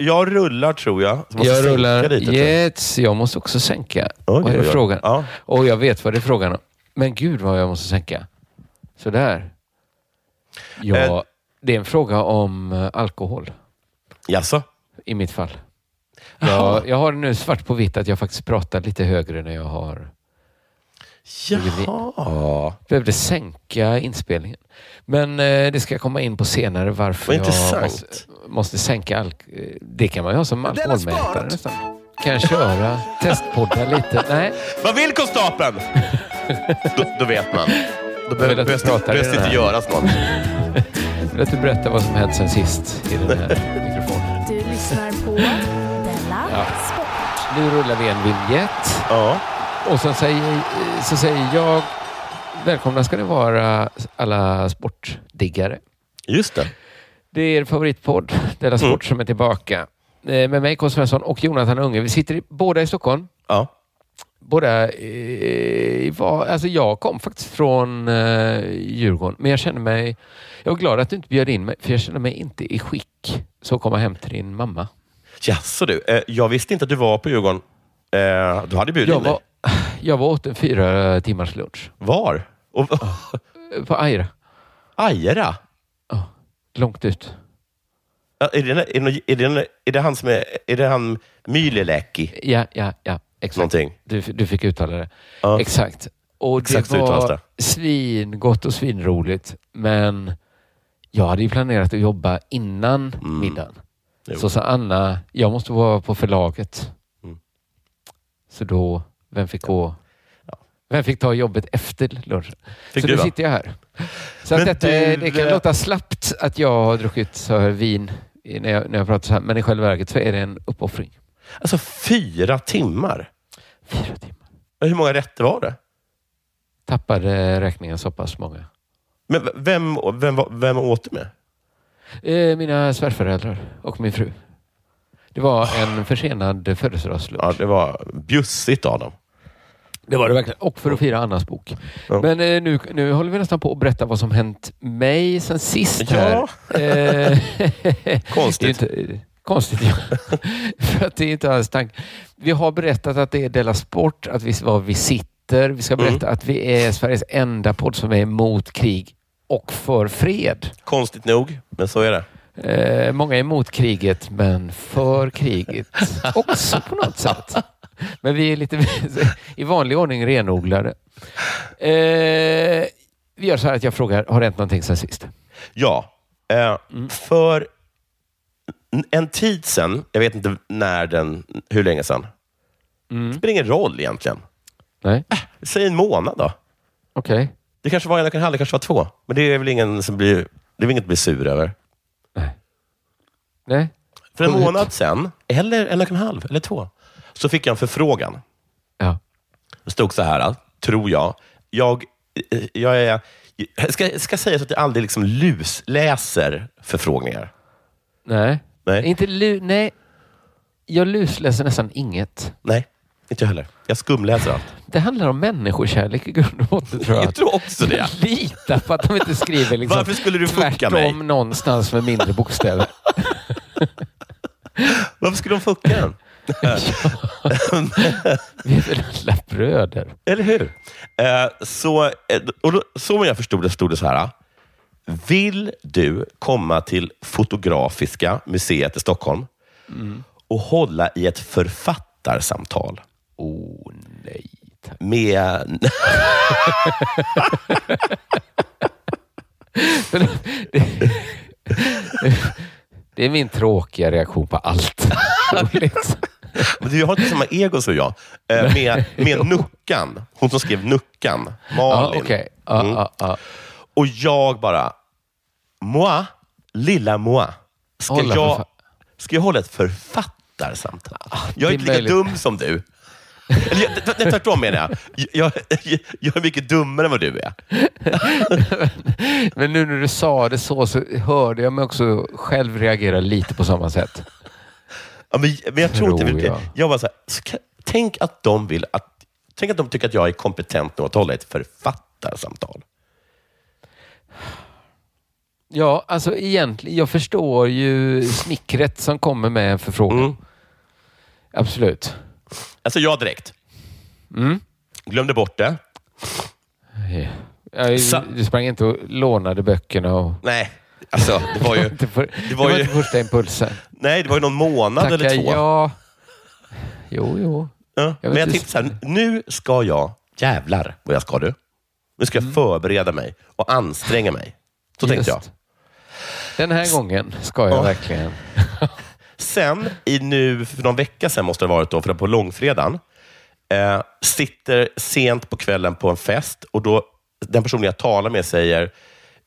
Jag rullar tror jag. Jag sänka rullar. lite, jag. Yes, jag måste också sänka. Oj, vad är frågan? Ja. Och jag vet vad det är frågan om. Men gud vad jag måste sänka. Sådär. Ja, Eh. det är en fråga om eh, alkohol Jaså? i mitt fall. Jag, jag har nu svart på vitt att jag faktiskt pratar lite högre när jag har Jaha. behövde sänka inspelningen. Men eh, det ska jag komma in på senare varför jag måste, måste sänka alk... eh, Det kan man ju ha som alkoholmätare nästan. Kan jag köra, testpodda lite? Nej, Vad vill konstapeln? då, då vet man. Då behöver den inte här. göras något. vill att du berättar vad som hänt sen sist i den här mikrofonen. Du lyssnar på Della Ja. Sport. Nu rullar vi en vignett Ja. Och så säger, så säger jag Välkomna ska ni vara alla sportdiggare. Just det. Det är er favoritpodd, Della Sport, som är tillbaka. Eh, Med mig, K. Svensson och Jonathan Unge. Vi sitter i, båda i Stockholm. Ja. Båda eh, var, alltså jag kom faktiskt från eh, Djurgården, men jag känner mig... Jag var glad att du inte bjöd in mig, för jag känner mig inte i skick så komma hem till din mamma. Jaså du. Eh, jag visste inte att du var på Djurgården. Eh, du hade bjudit Jag in mig. var, jag var åt en fyra timmars lunch Var? Och, på Aira. Ajera? Långt ut. Ja, Är det, är, det, är, det, är det han som är... Är det han Myliläki? Ja, ja, ja. Exakt. Någonting. Du, du fick uttala det. Ja. Exakt. Och Exakt så det uttalas var det. svingott och svinroligt. Men jag hade ju planerat att jobba innan middagen. Mm. Jo. Så sa Anna, jag måste vara på förlaget. Mm. Så då, vem fick gå? Vem fick ta jobbet efter lunchen? Fick så du, nu va? sitter jag här. Så att detta, du, det kan eh, låta slappt att jag har druckit så här vin när jag, när jag pratar så här, men i själva verket så är det en uppoffring. Alltså fyra timmar? Fyra timmar. Hur många rätter var det? Tappade räkningen så pass många. Men vem, vem, vem åt du med? Eh, mina svärföräldrar och min fru. Det var en försenad födelsedagslunch. Ja, det var bjussigt av dem. Det var det verkligen. Och för att fira Annas bok. Ja. Men eh, nu, nu håller vi nästan på att berätta vad som hänt mig sen sist här. Ja. Eh, Konstigt. inte, konstigt, ja. för att det är inte alls tank. Vi har berättat att det är Della Sport, att vi var vi sitter. Vi ska berätta att vi är Sveriges enda podd som är emot krig och för fred. Konstigt nog, men så är det. Eh, många är emot kriget, men för kriget också på något sätt. Men vi är lite i vanlig ordning renodlade. Eh, vi gör så här att jag frågar, har det hänt någonting sen sist? Ja. Eh, För en- tid sedan, jag vet inte när den, hur länge sedan. Det spelar ingen roll egentligen. Nej? Säg en månad då. Okej. Det kanske var en och en halv, det kanske var två. Men det är väl ingen som blir, det är väl inget att bli sur över. Nej? För en månad sedan, eller en och en halv, eller två, så fick jag en förfrågan. Ja. Det stod så här, tror jag. Jag, eh, jag är, jag ska, ska säga så att jag aldrig liksom lusläser förfrågningar. Nej? Nej. Inte lu... Nej. Jag lusläser nästan inget. Nej, inte jag heller. Jag skumläser allt. Det handlar om människokärlek i grund och botten tror jag. Jag tror också det. Lita på att de inte skriver liksom Varför skulle du fucka tvärtom mig? någonstans med mindre bokstäver. Varför skulle de fucka en? Vi är väl bröder? Eller hur? Eh, så, eh, och då, så om jag förstod det stod det så här. Vill du komma till Fotografiska museet i Stockholm att hålla i ett författarsamtal Oh nej. tack. med... Det är min tråkiga reaktion på allt. Du har inte samma ego som jag. Eh, Med, med Nuckan. Hon som skrev Nuckan. Malin. okej. Ja, Mm. ja, ja. Och jag bara... Moi, lilla moi. Ska, jag, ska jag hålla ett författarsamtal? jag är det är inte lika möjligt. dum som du. Eller, det- tvärtom menar jag. Jag, jag. jag är mycket dummare än vad du är. Men nu när du sa det så, så hörde jag mig också själv reagera lite på samma sätt. Ja, men, men jag tror inte... Tror Jag. jag. jag bara så här, tänk att de vill att... Tänk att de tycker att jag är kompetent nog att hålla ett författarsamtal. Ja, alltså egentligen, jag förstår ju smickret som kommer med en förfrågan. Mm. Absolut. Alltså jag direkt. Mm. Glömde bort det. Jag, Sa- du sprang inte och lånade böckerna och... Nej, alltså det var ju... Det, för, Det var var, ju- inte första impulsen. Nej, det var ju någon månad eller Tacka två. ja. Jo, jo. Ja, Jag men vet jag inte- tänkte så här, nu ska jag, jävlar vad jag ska du. Nu ska jag Mm. förbereda mig och anstränga mig. Så tänkte jag. Just. Den här gången ska jag Ja. verkligen... Sen, i nu, för någon vecka sedan måste det ha varit då, för det var på långfredagen, eh, sitter sent på kvällen på en fest och då den personen jag talar med säger,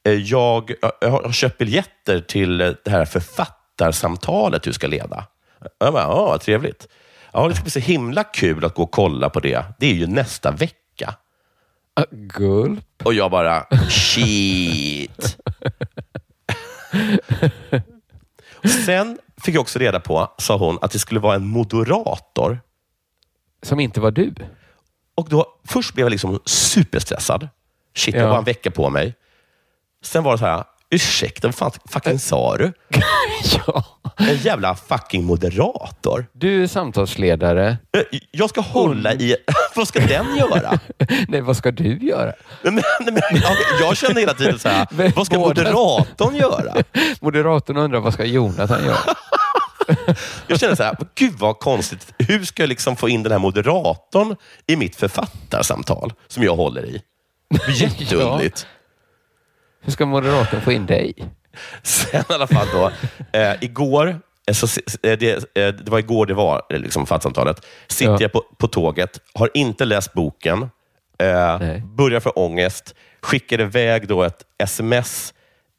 eh, jag, jag har köpt biljetter till det här författarsamtalet du ska leda. Jag bara, ja, trevligt. Ja, det ska bli så himla kul att gå och kolla på det. Det är ju nästa vecka. Ah, Gulp. Och jag bara, shit. Sen fick jag också reda på, sa hon, att det skulle vara en moderator. Som inte var du. Och då, först blev jag liksom superstressad. Shit, jag Ja. har bara en vecka på mig. Sen var det så här, ursäkta, vad fan fucking sa du? ja. En jävla fucking moderator. Du är samtalsledare. Eh, Jag ska hålla i... Vad ska den göra? Nej, vad ska du göra? Men, men, jag- känner hela tiden så här, Men vad ska båda- moderatorn göra? Moderatorn undrar vad ska Jonathan göra? Jag känner så här, gud vad konstigt. Hur ska jag liksom få in den här moderatorn i mitt författarsamtal som jag håller i? Jätteunderligt. Hur ska moderatorn få in dig? Sen i alla fall då, eh, igår, eh, så, eh, det, eh, det var igår det var eh, liksom, författarsamtalet. Sitter Ja. jag på, på tåget, har inte läst boken, eh, Nej. börjar få ångest, skickar iväg då ett sms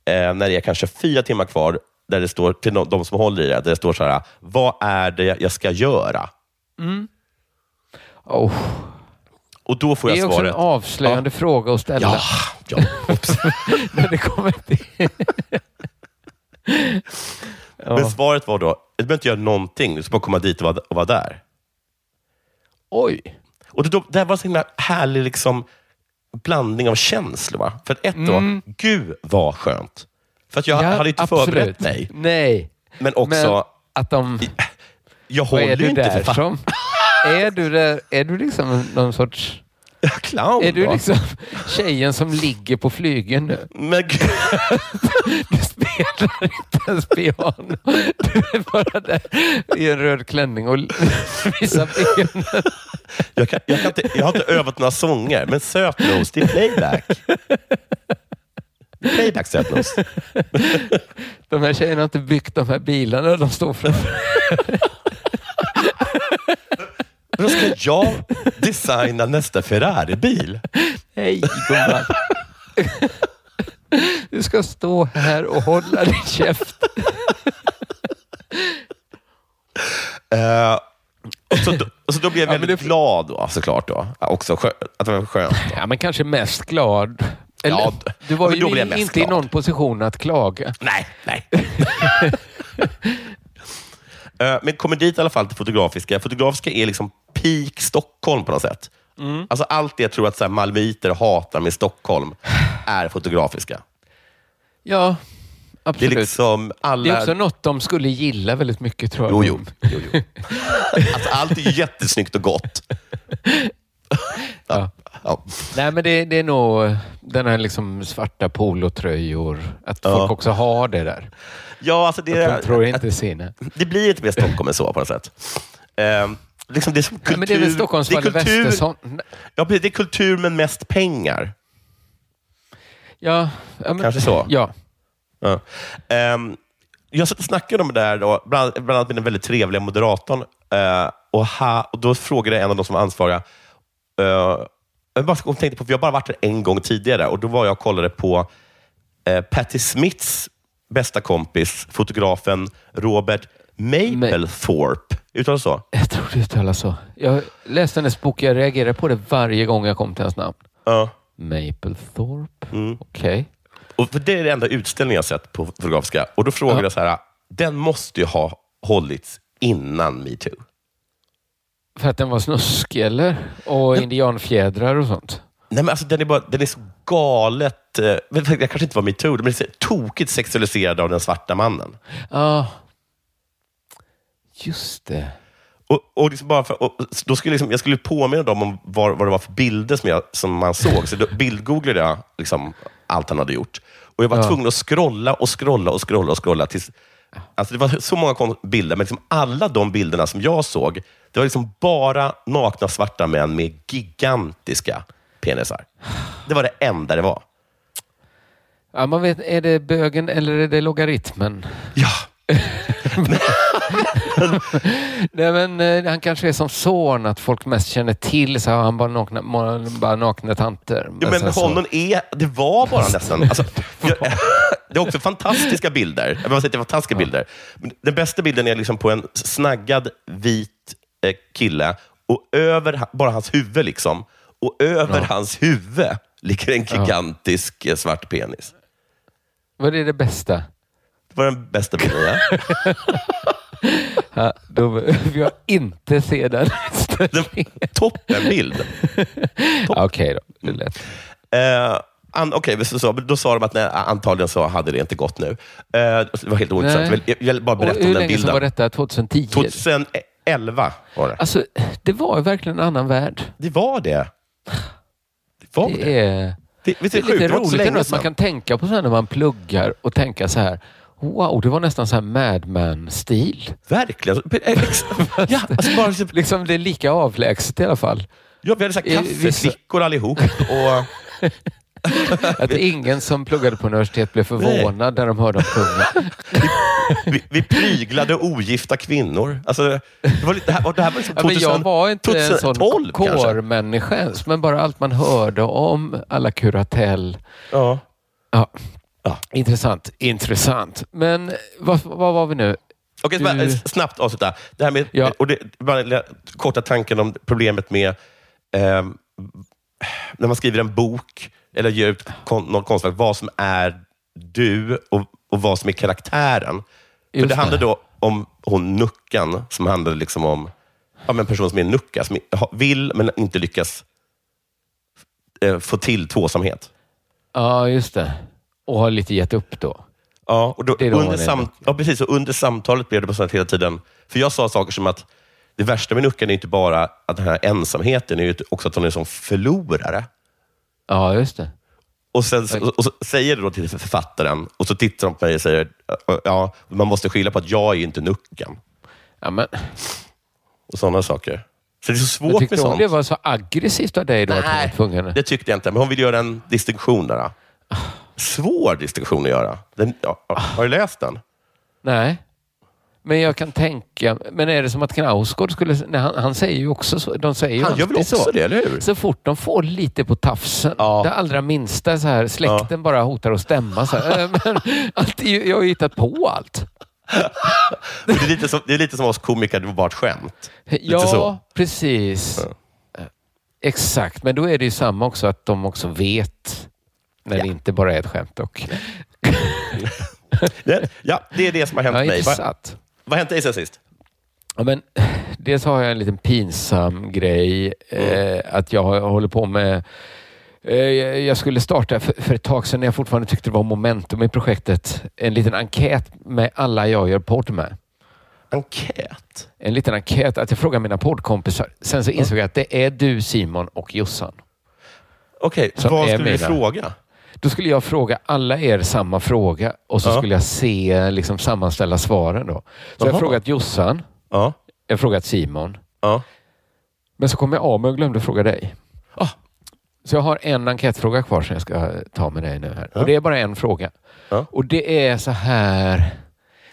eh, när det är kanske fyra timmar kvar, där det står till no- de som håller i det, där det står så här, vad är det jag ska göra? Oh, Och då får det jag är också svaret. en avslöjande fråga att ställa. Ja, ja. När det kommer till... Men ja. svaret var då, du behöver inte göra någonting, du ska bara komma dit och vara, och vara där. Oj. Och det, det här var en så himla härlig liksom, blandning av känslor. Va? För att ett då, gud vad skönt. För att jag Ja, hade inte absolut. förberett mig. Nej. Men också, Men att de... jag håller är ju inte där för fan som? Är du där? Är du liksom någon sorts... clown. Är du liksom tjejen som ligger på flygeln nu? Men Du spelar inte ens piano. Du är bara där i en röd klänning och visar benen. jag, kan, jag, kan inte, jag har inte övat några sånger, men sötnos, det är playback. Playback sötnos. De här tjejerna har inte byggt de här bilarna de står framför. Då ska jag designa nästa Ferrari-bil. Hej gumman. Du ska stå här och hålla din käft. Eh, och så, då, och så då blev jag Ja, väldigt det- glad då, såklart. Då. Ja, Också skö, att det var skönt. Ja, men kanske mest glad. Eller, Ja, du var då ju inte i glad. någon position att klaga. Nej, nej. Eh, Men kommer dit i alla fall till Fotografiska. Fotografiska är liksom peak Stockholm på något sätt. Mm. Alltså allt det jag tror att så här, malmöiter hatar med Stockholm är Fotografiska. Ja, Det är absolut. liksom alla... Det är också något de skulle gilla väldigt mycket tror jag. Jo, jo. jo, jo. Alltså, allt är jättesnyggt och gott. Ja. Ja. Nej, men det, det är nog... den här liksom svarta polotröjor. Att Ja. folk också har det där. Ja, alltså det, Att de tror inte sina. det blir inte mer Stockholm än så på något sätt. Ehm, liksom det är som kultur. Nej, men det är väl Stockholms det är Valle kultur, Westesson. ja, det är kultur med mest pengar. Ja, ja, men, Kanske så. Ja. Ja. Ehm, jag satt och snackade om det där, då, bland, bland annat med den väldigt trevliga moderatorn. eh, och, ha, och Då frågade en av de som var ansvariga. eh, jag bara tänkte på, för jag har bara varit där en gång tidigare och då var jag och kollade på uh, Patti Smiths bästa kompis, fotografen Robert Mapplethorpe. Uttalas så? Jag tror det uttalas så. Jag läste hennes bok. Jag reagerar på det varje gång jag kom till hans namn. Ja. Maplethorpe. Mm. Okej. Och för det är den enda utställningen jag sett på Fotografiska. Och Då frågade Ja. jag så här, den måste ju ha hållits innan metoo. För att den var snuskig eller? Och indianfjädrar och sånt. Nej, men alltså, den, är bara, den är så galet... Eh, det kanske inte var metoo, men den är tokigt sexualiserad av den svarta mannen. Ja. Just det. Och, och liksom bara för, och då skulle liksom, jag skulle påminna dem om vad, vad det var för bilder som, jag, som man såg. Så då bildgooglade jag liksom allt han hade gjort. Och Jag var Ja. tvungen att scrolla och scrolla och scrolla. och scrolla tills, alltså Det var så många bilder, men liksom alla de bilderna som jag såg, det var liksom bara nakna svarta män med gigantiska penisar. Det var det enda det var. Ja, man vet, är det bögen eller är det logaritmen? Ja, Nej, men, eh, han kanske är som son, att folk mest känner till så har han bara nakna, bara nakna tanter. Ja, men sen så- honom är, det var bara nästan... Alltså, jag, det är också fantastiska bilder. Jag det är fantastiska bilder. Den bästa bilden är liksom på en snaggad vit eh, kille och över bara hans huvud. Liksom, och över hans huvud ligger en gigantisk eh, svart penis. Vad är det bästa? Det var den bästa bilden. Ja. Ja, då vill jag inte se den. Toppenbild. Ja, Okej då, det är lätt. Eh, an, Okej, så, så, då sa de att nej, antagligen så hade det inte gått nu. Eh, det var helt ointressant. Jag vill, bara Och berätta hur om den länge sedan bilden. var detta? 2010? 2011 var det. Alltså, det var ju verkligen en annan värld. Det var det. Det var det. Det är, det, det är lite sjukt? Så roligt länge ändå att man kan tänka på så här när man pluggar och tänka så här. Wow, det var nästan så här Madman-stil. Verkligen. Ex- ja, alltså bara, liksom- Liksom det är lika avlägset i alla fall. ja, vi hade så här Eh, kaffeflickor allihop. Och, Att ingen som pluggade på universitet blev förvånad när de hörde om kungen. vi, vi pryglade ogifta kvinnor. Alltså, det, var lite, det, här, det här var liksom Ja, men 2000, jag var inte en sån 2012 kårmänniska men bara allt man hörde om alla kuratell. Ja. Ja. Ja. Intressant, intressant. Men vad, var vi nu? Okej, bara, Du- eh, snabbt avsluta. Det här med, Ja. och det, bara korta tanken om problemet med ehm, när man skriver en bok eller ger ut kon, något konstverk, vad som är du och, och vad som är karaktären. För Just det handlar då om hon Nuckan, som handlar liksom om ja, men en person som är Nucka, som vill men inte lyckas eh, få till tvåsamhet. Ja, just det. Och har lite gett upp då. Ja, och då, då under, hon är sam, Nucka. ja, precis. Och under samtalet blev det på sånt hela tiden. För jag sa saker som att det värsta med Nuckan är inte bara att den här ensamheten, är också att hon är en sån förlorare. Ja, just det. Och, sen, och, och så säger det då till författaren och så tittar de på mig och säger ja, man måste skilja på att jag är inte Nuckan. Ja, men, Och sådana saker. Så det är så svårt med sånt. det var så aggressivt av dig då att hon var Nej, det tyckte jag inte. Men hon vill göra en distinktion där. då. Svår distinktion att göra. Den, ja, har du läst den? Nej. Men jag kan tänka, men är det som att Knausgård skulle... Nej, han, han säger ju också så. De säger ju Han gör väl också så. det, eller hur? Så fort de får lite på tafsen, Ja. det allra minsta så här, släkten bara hotar att stämma. Så här, "Äh, men, allt jag har ju hittat på allt. Det är lite som, det är lite som oss komiker, det var bara ett skämt. Lite Ja, så. precis. Eh, Exakt, men då är det ju samma också att de också vet när det inte bara är ett skämt. Och, ja, det är det som har hänt ja, mig. Intressant. Vad hänt dig sen sist? Ja, men, dels har jag en liten pinsam grej. Eh, att jag håller på med... Eh, jag skulle starta för, för ett tag sedan när jag fortfarande tyckte det var momentum i projektet. En liten enkät med alla jag gör podd med. Enkät? En liten enkät att jag frågar mina poddkompisar. Sen så insåg jag att det är du Simon och Jossan. Okej, Som vad är skulle du fråga? Då skulle jag fråga alla er samma fråga och så Ja. skulle jag se, liksom sammanställa svaren då. Så jag har Jaha. frågat Jossan, Ja. jag har frågat Simon, Ja. men så kom jag av mig och glömde fråga dig. Ah. Så jag har en enkätfråga kvar som jag ska ta med dig nu här. Ja. Och det är bara en fråga. Ja. Och det är så här.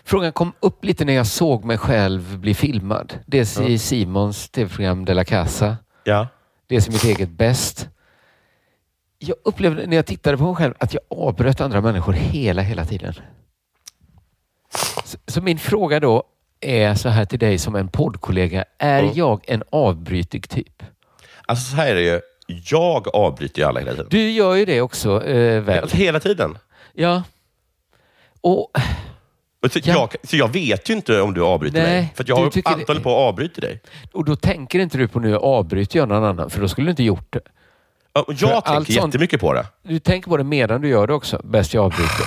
Frågan kom upp lite när jag såg mig själv bli filmad. Dels i Simons tv-program De la Casa. Ja. Dels i mitt eget Bäst. Jag upplevde när jag tittade på mig själv att jag avbröt andra människor hela, hela tiden. Så, så min fråga då är så här till dig som en poddkollega. Är Mm. jag en avbrytig typ? Alltså så här är det ju. Jag avbryter ju alla hela tiden. Du gör ju det också, eh, väl? Hela tiden. Ja. Och Så, Ja. jag, så jag vet ju inte om du avbryter Nej, mig. För jag har tycker det- på att avbryta dig. Och då tänker inte du på nu avbryter jag någon annan, för då skulle du inte gjort det. Ja, och Jag allt tänker sånt- jättemycket på det. Du tänker på det medan du gör det också. Bäst jag avbryter.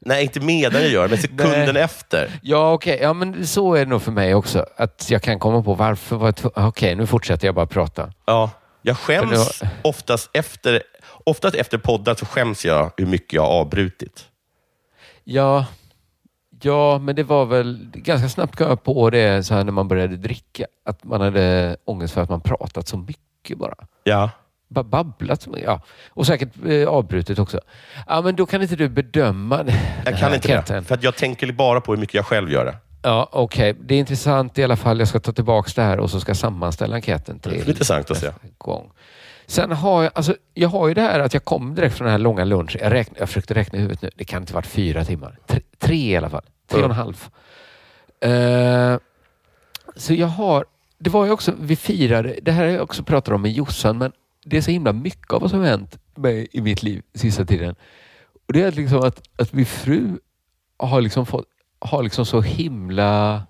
Nej, inte medan jag gör men sekunden Nej. efter. Ja, okej. Ja, men så är det nog för mig också. Att jag kan komma på varför var jag Okej, nu fortsätter jag bara prata. Ja. Jag skäms det oftast efter, oftast efter poddar så skäms jag hur mycket jag har avbrutit. Ja, ja, men det var väl ganska snabbt kom jag på det så här när man började dricka. Att man hade ångest för att man pratat så mycket bara. Ja. Bara babblat. mycket. Ja. Och säkert eh, avbrutet också. Ja, men då kan inte du bedöma Jag kan inte det. För jag tänker bara på hur mycket jag själv gör det. Ja, okej. Det är intressant i alla fall. Jag ska ta tillbaka det här och så ska jag sammanställa enkäten Det är till intressant att se. gång. Sen har jag, alltså, jag har ju det här att jag kom direkt från den här långa lunchen. Jag, räkn, jag försökte räkna i huvudet nu. Det kan inte ha varit fyra timmar. Tre, tre i alla fall. Tre och en halv. Eh, så jag har, det var ju också, vi firade, det här har jag också pratat om med Jossan, men det är så himla mycket av vad som har hänt mig i mitt liv sista tiden. Och det är liksom att, att min fru har liksom fått, har liksom så himla...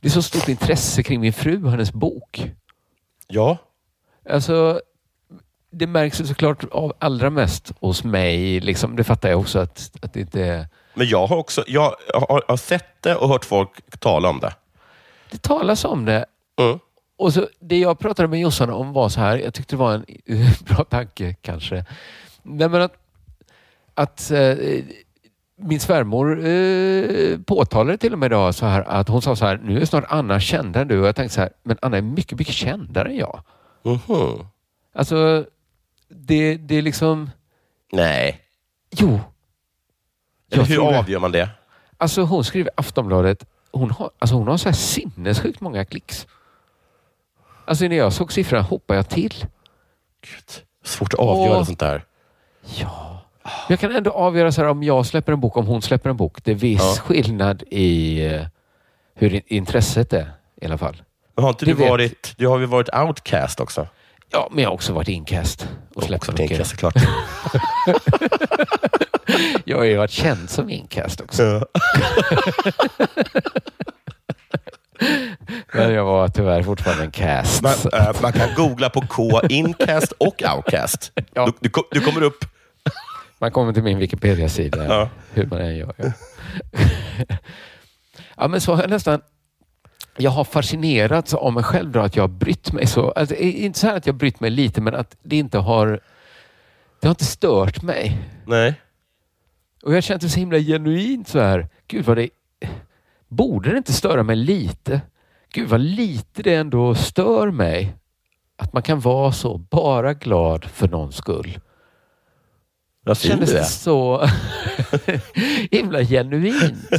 Det är så stort intresse kring min fru och hennes bok. Ja. Alltså, det märks såklart av allra mest hos mig. Liksom, det fattar jag också att, att det inte är... Men jag har också jag har, har sett det och hört folk tala om det. Det talas om det. Mm. Och så, det jag pratade med Jossan om var så här, jag tyckte det var en bra tanke kanske. Nej, men att, att eh, min svärmor eh, påtalade till och med idag så här att hon sa så här, nu är snart Anna kändare än du. Och jag tänkte så här, men Anna är mycket, mycket kändare än jag. Mhm. Alltså, det, det är liksom... Nej. Jo. Eller Jag hur avgör man det? Alltså hon skriver Aftonbladet, hon har, alltså hon har så här sinnessjukt många klicks. Alltså när jag såg siffrorna hoppade jag till. Gud. Svårt att avgöra Åh. sånt där. Ja. Jag kan ändå avgöra så här om jag släpper en bok, om hon släpper en bok. Det är viss Ja. skillnad i eh, hur intresset är i alla fall. Men har inte Det du vet- varit... Du har ju varit outcast också. Ja, men jag har också varit inkast och släppt Också mycket. incast, såklart. Jag har ju varit känd som inkast också. Ja. Men jag var tyvärr fortfarande en cast. man, eh, man kan googla på K, incast och outcast. Ja. Du, du, du kommer upp. Man kommer till min Wikipedia-sida, Ja. hur man än gör. Ja. ja, men så har jag nästan... Jag har fascinerats av mig själv då, att jag har brytt mig så. Alltså, inte så här att jag har brytt mig lite, men att det inte har... Det har inte stört mig. Nej. Och jag känt det så himla genuint så här. Gud vad det... Borde det inte störa mig lite? Gud vad lite det ändå stör mig. Att man kan vara så bara glad för någons skull. Vad fin kändes det är. så himla genuint.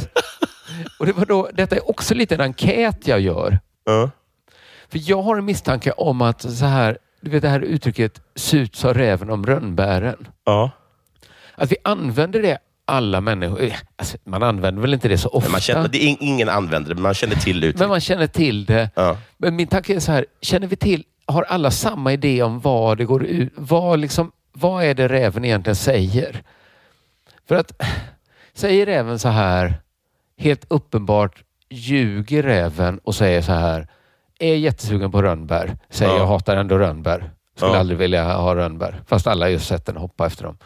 Och det var då, detta är också lite en enkät jag gör. Ja. För jag har en misstanke om att så här, du vet det här uttrycket surt sa räven om rönnbären. Ja. Att vi använder det alla människor. eh, Alltså, man använder väl inte det så ofta. Man känner, det är, ingen använder det, men man känner till det. men man känner till det. Ja. Men min tanke är så här, känner vi till, har alla samma idé om vad det går ut, vad liksom, vad är det räven egentligen säger? För att, säger räven så här, helt uppenbart ljuger räven och säger så här, är jättesugen på rönnbär, säger Ja. jag hatar ändå rönnbär, skulle Ja. aldrig vilja ha rönnbär, fast alla har just sett den hoppa efter dem.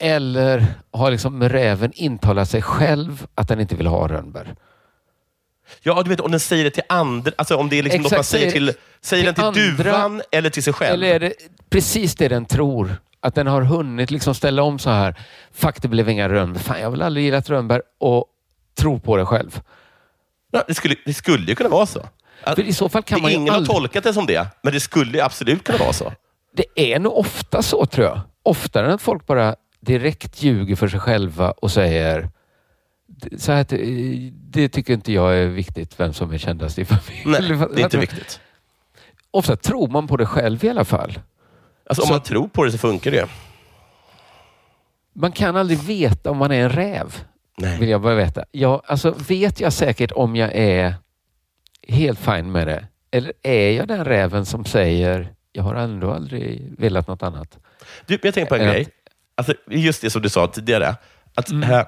Eller har liksom räven intalat sig själv att den inte vill ha rönnbär? ja, du vet om den säger det till andra. Alltså om det är liksom något Exakt, man säger säger- till... Säger den till till andra- duvan eller till sig själv? Eller är det precis det den tror Att den har hunnit liksom ställa om så här. Fuck, det blev inga rönnbär. Fan, jag har väl aldrig gillat rönnbär. Och tro på det själv. Ja, det, skulle, det skulle ju kunna vara så. För i så fall kan det, man ingen aldrig- har tolkat det som det, men det skulle ju absolut kunna vara så. Det är nog ofta så tror jag. Oftare än att folk bara direkt ljuger för sig själva och säger så här, det- tycker inte jag är viktigt, vem som är kändast i familjen. Nej, det är inte viktigt. Ofta tror man på det själv i alla fall. Alltså, om Så man tror på det så funkar det. Man kan aldrig veta om man är en räv, Nej. vill jag bara veta. Jag, alltså, vet jag säkert om jag är helt fin med det? Eller är jag den räven som säger jag har ändå aldrig velat något annat? Du, jag tänker på en Att- grej. Alltså, just det som du sa tidigare. Att, Mm. äh,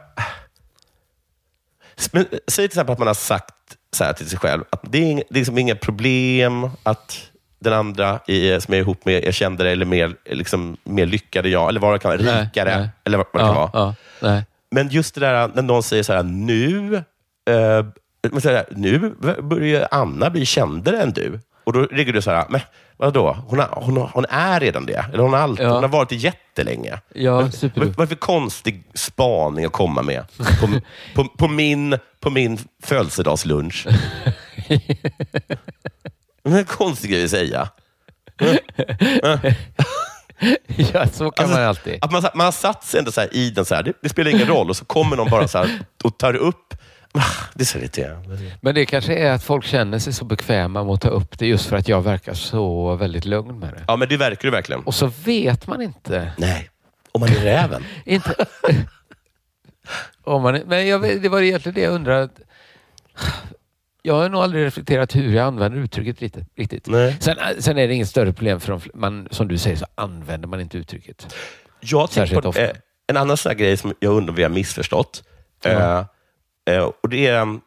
men, säg till exempel att man har sagt så här till sig själv, att det är, ing- det är liksom inga problem att den andra i, som är ihop med är kändare eller mer, liksom, mer lyckad än jag, eller vad det kan vara, Nej, rikare, nej. eller vad, det kan Ja, vara. ja. Men just det där när någon säger så här, nu, eh, så här, nu börjar Anna bli kändare än du. Och då ligger du så här, men vadå? Hon, har, hon, har, hon är redan det. Eller hon har, alltid, Ja. hon har varit det jättelänge. Ja, vad, super. vad, är för konstig spaning att komma med på, på, på, min, på min födelsedagslunch? Det är en konstig grej att säga. Ja, så kan Alltså, man alltid. Att man, man har satt sig ändå så här i den, så här, det, det spelar ingen roll, och så kommer någon bara så här och tar upp. Ah, Det är så irriterande. Men det kanske är att folk känner sig så bekväma med att ta upp det just för att jag verkar så väldigt lugn med det. Ja, men det verkar du verkligen. Och så vet man inte. Nej, om man är räven. inte om man, är- men jag, vet- det var egentligen det jag undrade. Jag har nog aldrig reflekterat hur jag använder uttrycket riktigt. riktigt. Nej. Sen, sen är det inget större problem för de, man, som du säger så använder man inte uttrycket. Jag tänker på ofta. en annan sån här grej som jag undrar om vi har missförstått. Eh, eh, och det är,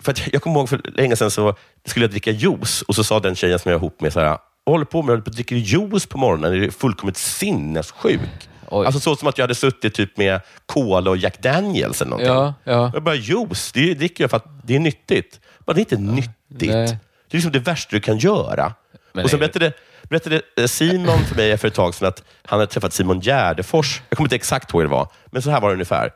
för att jag kommer ihåg för länge sedan så skulle jag dricka juice och så sa den tjejen som jag är ihop med så här, "Vad håller på med, jag att dricka juice på morgonen, är du fullkomligt sinnessjuk? Oj. Alltså så som att jag hade suttit typ med Cola och Jack Daniels eller någonting. Ja, ja. Jag bara, juice, det dricker jag för att det är nyttigt. Men det är inte nyttigt. nej. Det är liksom det värsta du kan göra. Men och sen berättade, berättade eh, Simon för mig för ett tag sedan att han hade träffat Simon Gärdefors. Jag kommer inte exakt ihåg hur det var, men så här var det ungefär.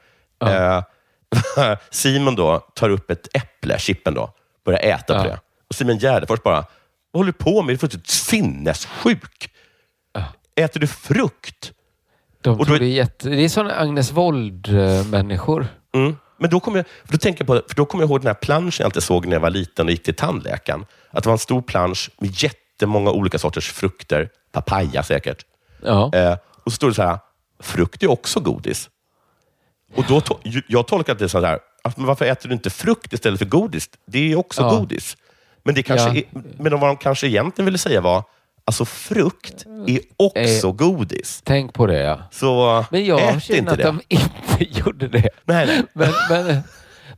Eh, Simon då tar upp ett äpple, chippen då, börjar äta på Ja. det. Och Simon Gärdefors bara, vad håller du på med? Du är fullständigt sinnessjuk. Äter du frukt? De Och då det, är jätte, det är sådana Agnes Wold-människor. Mm. Men då kommer jag, då tänker jag på, för då kommer jag ihåg den här planschen jag alltid såg när jag var liten och gick till tandläkaren. Att det var en stor plansch med jättemånga olika sorters frukter. Papaya säkert. Ja. Eh, och så står det så här, frukt är också godis. Och då to, ju- jag tolkar det så här, att, men varför äter du inte frukt istället för godis? Det är också Ja. godis. Men, det kanske Ja. är, men vad de kanske egentligen ville säga var, alltså frukt är också Eh. godis. Tänk på det ja. Så Men jag ät känner inte att det. de inte gjorde det. Nej, nej. Men, men,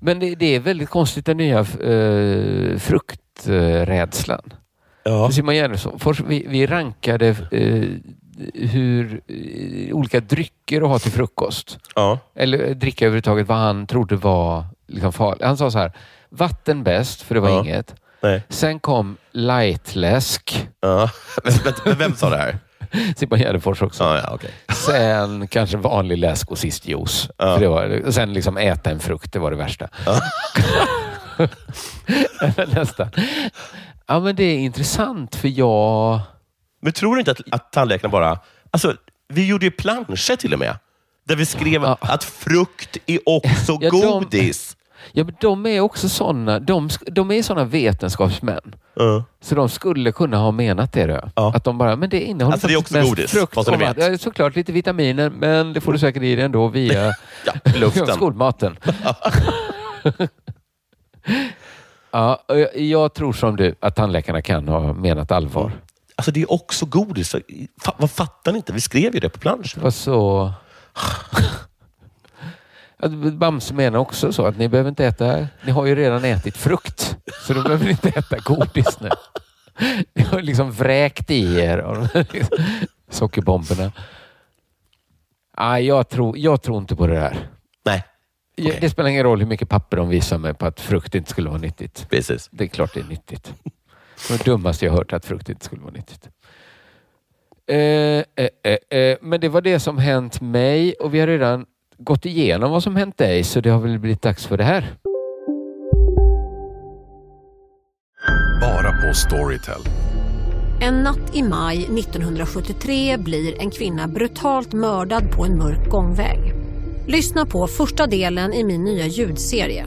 men det, det är väldigt konstigt den nya uh, frukträdslan. Ja. Simon Gärdenfors, vi, vi rankade eh, hur eh, olika drycker att ha till frukost. Ja. Eller dricka överhuvudtaget, vad han trodde var liksom farligt. Han sa så här, vatten bäst, för det var Ja. inget. Nej. Sen kom lightläsk. Ja. Vänta, Vem sa det här? Simon Gärdenfors också. Ja, ja, okej. Sen kanske vanlig läsk och sist juice. Ja. För det var, sen liksom äta en frukt, det var det värsta. Nästan. Ja, men det är intressant för jag... Men tror du inte att, att tandläkaren bara... Alltså, vi gjorde ju planscher till och med. Där vi skrev Ja. att frukt är också Ja, de- godis. Ja, men de är också såna, de, de är såna vetenskapsmän. Ja. Så de skulle kunna ha menat det. Då. Ja. Att de bara, men det innehåller Alltså, det är också godis, frukt och vatten. vet. Ja, såklart lite vitaminer, men det får du säkert i dig ändå via Ja, luften. skolmaten. ja, jag, jag tror som du att tandläkarna kan ha menat allvar. Alltså, det är också godis. Fa, vad fattar ni inte? Vi skrev ju det på planschen. Var så... Bamse menar också så att ni behöver inte äta... Ni har ju redan ätit frukt, så då behöver ni inte äta godis nu. Ni har liksom vräkt i er av sockerbomberna. Ah, jag, tror, jag tror inte på det där. Nej, Okej. Det spelar ingen roll hur mycket papper de visar mig på att frukt inte skulle vara nyttigt. precis. Det är klart det är nyttigt. Det var det dummaste jag hört att frukt inte skulle vara nyttigt. Eh, eh, eh, eh, men det var det som hänt mig och vi har redan gått igenom vad som hänt dig så det har väl blivit dags för det här. Bara på Storytel. En natt i maj 1973 blir en kvinna brutalt mördad på en mörk gångväg. Lyssna på första delen i min nya ljudserie.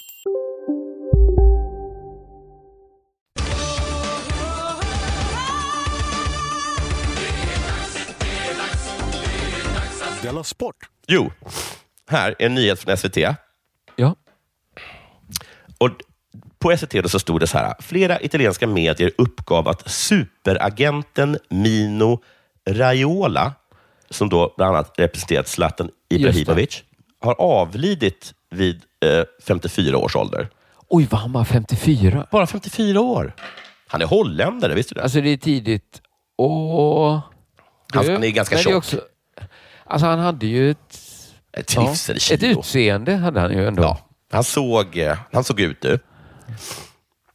Della Sport. Jo, här är en nyhet från SVT. Ja. Och på SVT så stod det så här. Flera italienska medier uppgav att superagenten Mino Raiola, som då bland annat representerat Zlatan Ibrahimovic, har avlidit vid eh, 54 års ålder. Oj, vad han var 54. Bara 54 år. Han är holländare, visste du det? Alltså det är tidigt och... Han- han är ganska tjock. också- Alltså han hade ju ett... Ett Ja, ett utseende hade han ju ändå. Ja, han såg, eh, han såg ut du.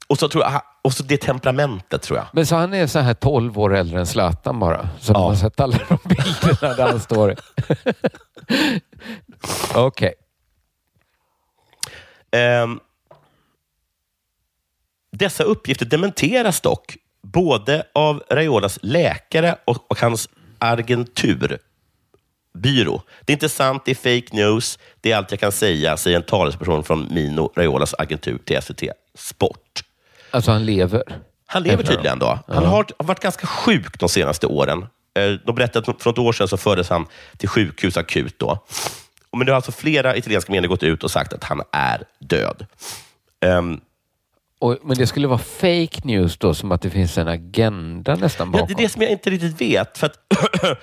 Och så, tror jag, och så det temperamentet tror jag. Men så han är så här 12 år äldre än Zlatan bara. Så Ja. man har sett alla de bilderna där han står. Okej. Ehm, dessa uppgifter dementeras dock både av Raiolas läkare och, och hans agenturbyrå. Det är inte sant, det är fake news. Det är allt jag kan säga, säger en talesperson från Mino Raiolas agentur till SVT Sport. Alltså han lever. Han lever tydligen då. Han har varit ganska sjuk de senaste åren. Eh, De berättade att för ett år sedan så fördes han till sjukhus akut. Då. Men nu har alltså flera italienska medier gått ut och sagt att han är död. Ehm, Och, men det skulle vara fake news då, som att det finns en agenda nästan Ja, bakom. det är det som jag inte riktigt vet. För att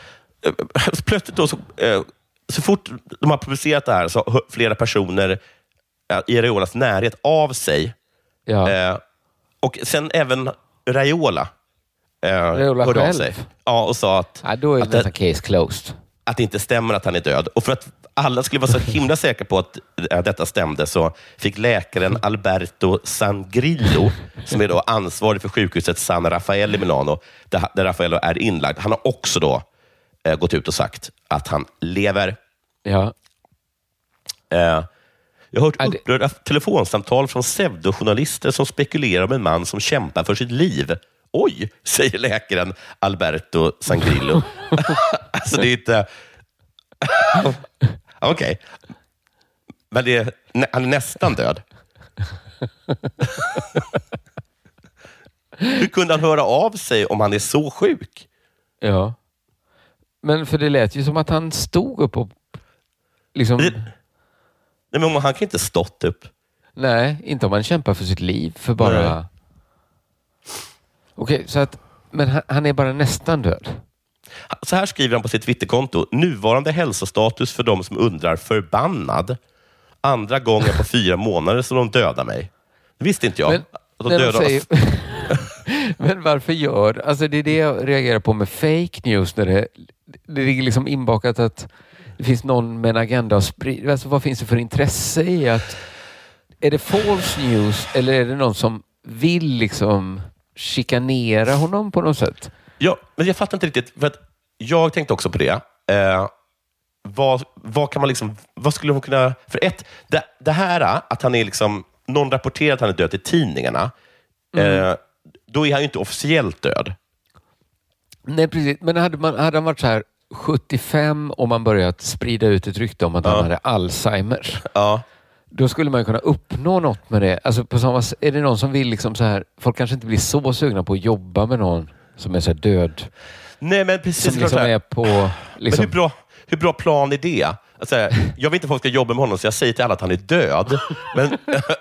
plötsligt då, så, eh, så fort de har publicerat det här så har flera personer eh, i Raiolas närhet av sig. Ja. Eh, och sen även Raiola eh, Raiola hörde av själv? sig. Ja, och sa att, ja, då är att, det case closed. att det inte stämmer att han är död. Och för att alla skulle vara så himla säkra på att detta stämde så fick läkaren Alberto Sangrillo, som är då ansvarig för sjukhuset San Raffaele i Milano, där, där Raffaello är inlagd, han har också då eh, gått ut och sagt att han lever. Ja. Eh, jag har hört det- upprörda telefonsamtal från pseudojournalister som spekulerar om en man som kämpar för sitt liv. Oj, säger läkaren Alberto Sangrillo. alltså det är inte... Okej. Men det är, han är nästan död. Hur kunde han höra av sig om han är så sjuk? ja. Men för det lät ju som att han stod upp och... Liksom, Det- Nej, men han kan inte stått upp. nej, inte om man kämpar för sitt liv. För bara... Nej. Okej, så att... Men han, han är bara nästan död. Så här skriver han på sitt Twitterkonto. Nuvarande hälsostatus för de som undrar förbannad. Andra gången på fyra månader som de dödar mig. Det visste inte jag. Men, att de när de dödar säger, men varför gör... Alltså det är det jag reagerar på med fake news. När det, det ligger liksom inbakat att det finns någon med en agenda att sprida. Alltså vad finns det för intresse i att... Är det false news eller är det någon som vill liksom chikanera honom på något sätt? Ja, men jag fattar inte riktigt. För att jag tänkte också på det. Eh, vad, vad kan man liksom... Vad skulle hon kunna... För ett, det, det här att han är liksom... Någon rapporterar att han är död i tidningarna. Eh, då är han ju inte officiellt död. Nej, precis. Men hade, man, hade han varit så här 75 och man börjat sprida ut ett rykte om att han hade Alzheimers. Ja. Då skulle man kunna uppnå något med det. Alltså på samma, är det någon som vill liksom så här, folk kanske inte blir så sugna på att jobba med någon som är så här död. Nej, men precis. Som liksom är på... Liksom, Men hur bra, hur bra plan är det? Alltså, jag vill inte att folk ska jobba med honom, så jag säger till alla att han är död. Men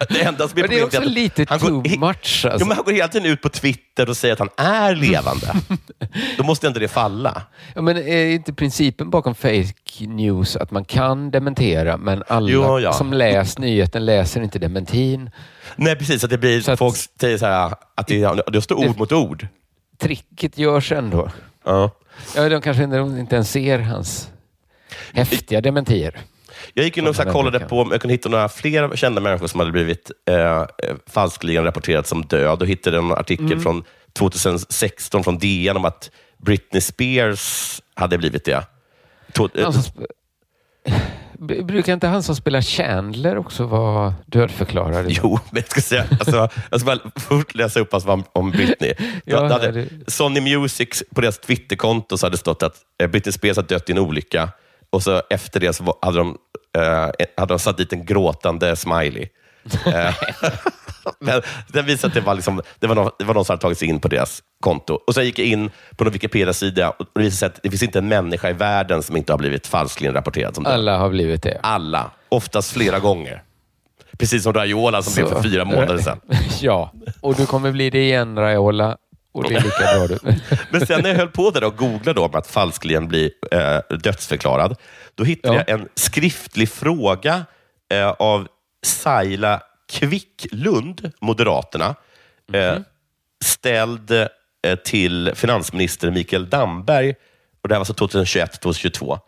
det enda som är Men det är problemet också att lite han too går, much. Ja, Alltså. men han går hela tiden ut på Twitter och säger att han är levande. Då måste inte det falla. Ja, men är inte principen bakom fake news att man kan dementera, men alla Jo, ja. som läser nyheten läser inte dementin? Nej, precis. Att det blir, Så att- folk säger så här, att det, det står ord mot ord. Tricket görs ändå. Ja. Ja, de kanske inte, inte ens ser hans häftiga dementier. Jag gick in och så kollade på om jag kunde hitta några fler kända människor som hade blivit eh, falskligen rapporterat som död och hittade en artikel Mm. från 2016 från DN om att Britney Spears hade blivit det. To, eh, Brukar inte han som spelar Chandler också vara dödförklarad? Jo, men jag ska säga, alltså, jag ska bara först läsa upp vad om, om Britney. Ja, hade, det- Sony Music, på deras Twitterkonto så hade det stått att eh, Britney Spears har dött i en olycka och så efter det så hade de, eh, hade de satt dit en gråtande smiley. Eh, men den visade att det var, liksom, det, var någon, det var någon som hade tagit sig in på deras konto. Och Sen gick jag in på någon Wikipedia-sida och det visade sig att det finns inte en människa i världen som inte har blivit falskligen rapporterad som. Alla har blivit det. Alla. Oftast flera gånger. Precis som Raiola som blev för fyra månader sedan. ja, och du kommer bli det igen Raiola. Och det är lika bra du. Men sen när jag höll på där och googlade om att falskligen bli eh, dödsförklarad, då hittade Ja. jag en skriftlig fråga eh, av Saila Kvicklund, Moderaterna, eh, ställd eh, till finansminister Mikael Damberg. Och det här var alltså 2021-2022.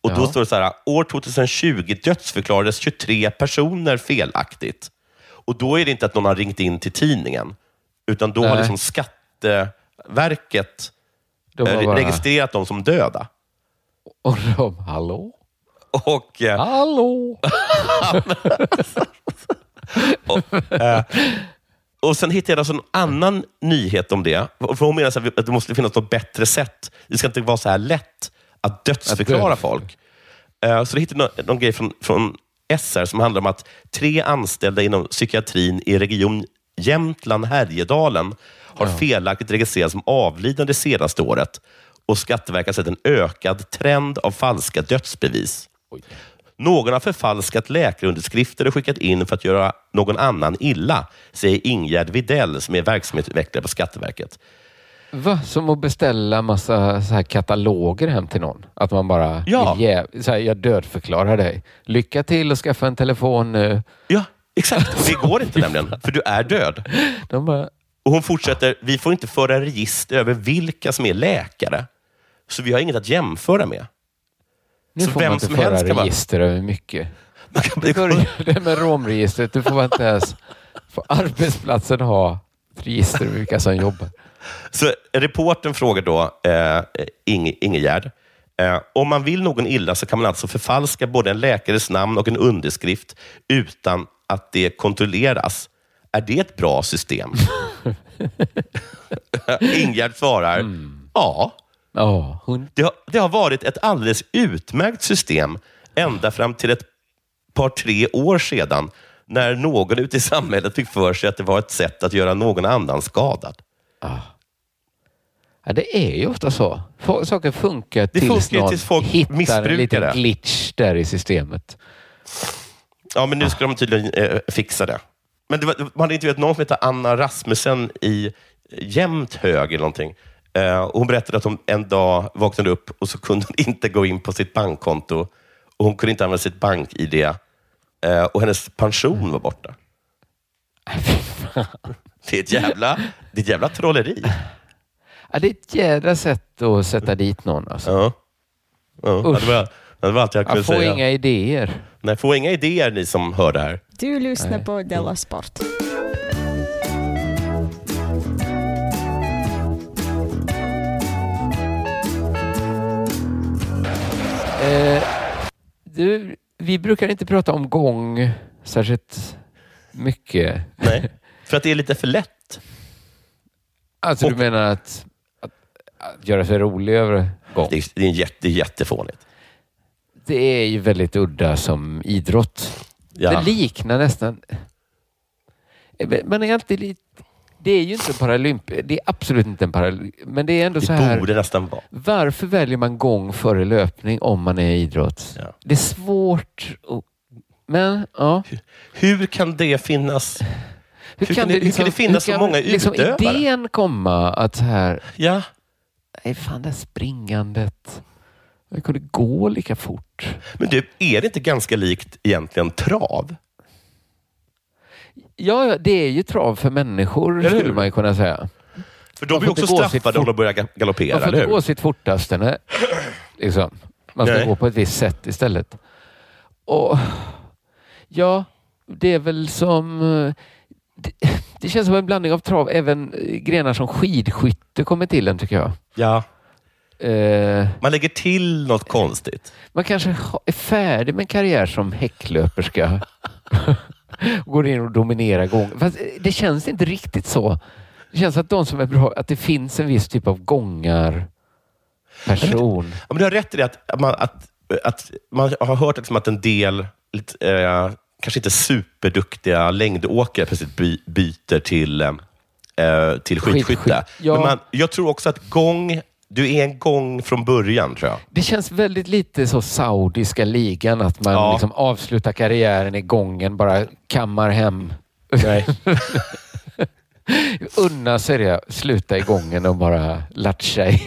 Och Då Ja. står det så här, år 2020 dödsförklarades 23 personer felaktigt. Och Då är det inte att någon har ringt in till tidningen, utan då har Nej. liksom Skatteverket eh, bara, registrerat dem som döda. och de, hallå? Och, eh, Hallå? och Sen hittade jag alltså en annan nyhet om det. För hon menar så att det måste finnas något bättre sätt. Det ska inte vara så här lätt att dödsförklara Att folk. Eh, Så det hittade någon, någon grej från, från SR som handlar om att tre anställda inom psykiatrin i region Jämtland-Härjedalen har felaktigt registrerats som avlidna det senaste året och Skatteverket har sett en ökad trend av falska dödsbevis. Någon har förfalskat läkarunderskrifter och skickat in för att göra någon annan illa, säger Ingegerd Videll som är verksamhetsutvecklare på Skatteverket. Va? Som att beställa massa så här kataloger hem till någon? Att man bara, Ja. så här, jag dödförklarar dig. Lycka till och skaffa en telefon nu. Ja, exakt. Det går inte nämligen, för du är död. De bara, Och Hon fortsätter, vi får inte föra register över vilka som är läkare, så vi har inget att jämföra med. nu Så får vem man inte som föra helst kan register över mycket. Man kan bli Det med romregistret, du får inte ens på arbetsplatsen ha ett register över vilka som jobbar. Så reporten frågar då eh, Inge, Ingegärd, eh, om man vill någon illa så kan man alltså förfalska både en läkares namn och en underskrift utan att det kontrolleras. Är det ett bra system? Ingegärd svarar, ja. Ja, hon, Det har, det har varit ett alldeles utmärkt system ända fram till ett par, tre år sedan när någon ute i samhället fick för sig att det var ett sätt att göra någon annan skadad. ja, det är ju ofta så. Saker funkar tills funkar ju någon tills folk hittar en liten det. glitch där i systemet. Ja, men nu ska de tydligen eh, fixa det. Men det var, man hade intervjuat någon som heter Anna Rasmussen i Jämthög eller någonting. Eh, och hon berättade att hon en dag vaknade upp och så kunde hon inte gå in på sitt bankkonto. Och Hon kunde inte använda sitt bank-id. Eh, och hennes pension var borta. Det är ett jävla, det är ett jävla trolleri. Ja, det är ett jädra sätt att sätta dit någon. Alltså. Ja. Ja, Usch. det, var, det var allt jag kunde Jag får säga. inga idéer. Nej, få inga idéer ni som hör det här. Du lyssnar Nej. på Della Sport. Eh, du, vi brukar inte prata om gång särskilt mycket. Nej, för att det är lite för lätt. Alltså Och- du menar att, att, att göra sig rolig över gång? Det är, det är, jätte, jättefånigt. Det är ju väldigt udda som idrott. Ja. Det liknar nästan... Man är alltid lite... Det är ju inte en paralymp. Det är absolut inte en paralymp. Men det är ändå så Det här. borde nästan vara. Varför väljer man gång före löpning om man är i idrott? Ja. Det är svårt. att- Men ja. Hur kan det finnas? Hur kan det- hur kan liksom- det finnas hur så kan många liksom utövare? idén komma att så här, Ja, nej fan det här springandet. Jag kunde gå lika fort. men du, är det inte ganska likt egentligen trav? Ja, det är ju trav för människor Eller hur? skulle man ju kunna säga. För de blir också straffade om de börjar ga- galoppera, Man får eller inte gå sitt fortaste. Nej. Liksom. Man ska Nej. gå på ett visst sätt istället. Och Ja, det är väl som... eh, Det, det känns som en blandning av trav. Även eh, grenar som skidskytte kommer till en tycker jag. Ja, Eh, man lägger till något konstigt. man kanske är färdig med en karriär som häcklöperska. Går in och dominerar gång. Fast eh, det känns inte riktigt så. Det känns att de som är bra, att det finns en viss typ av gångar person. Ja, men du har rätt i det att, man, att, att man har hört liksom att en del lite, eh, kanske inte superduktiga längdåkare plötsligt by, byter till, eh, till skidskytte. Skidskytte, ja. Men man, jag tror också att gång, du är en gång från början, tror jag. Det känns väldigt lite så saudiska ligan att man Ja. liksom avslutar karriären i gången, bara kammar hem. Nej. Unna sig det, sluta i gången och bara latcha in.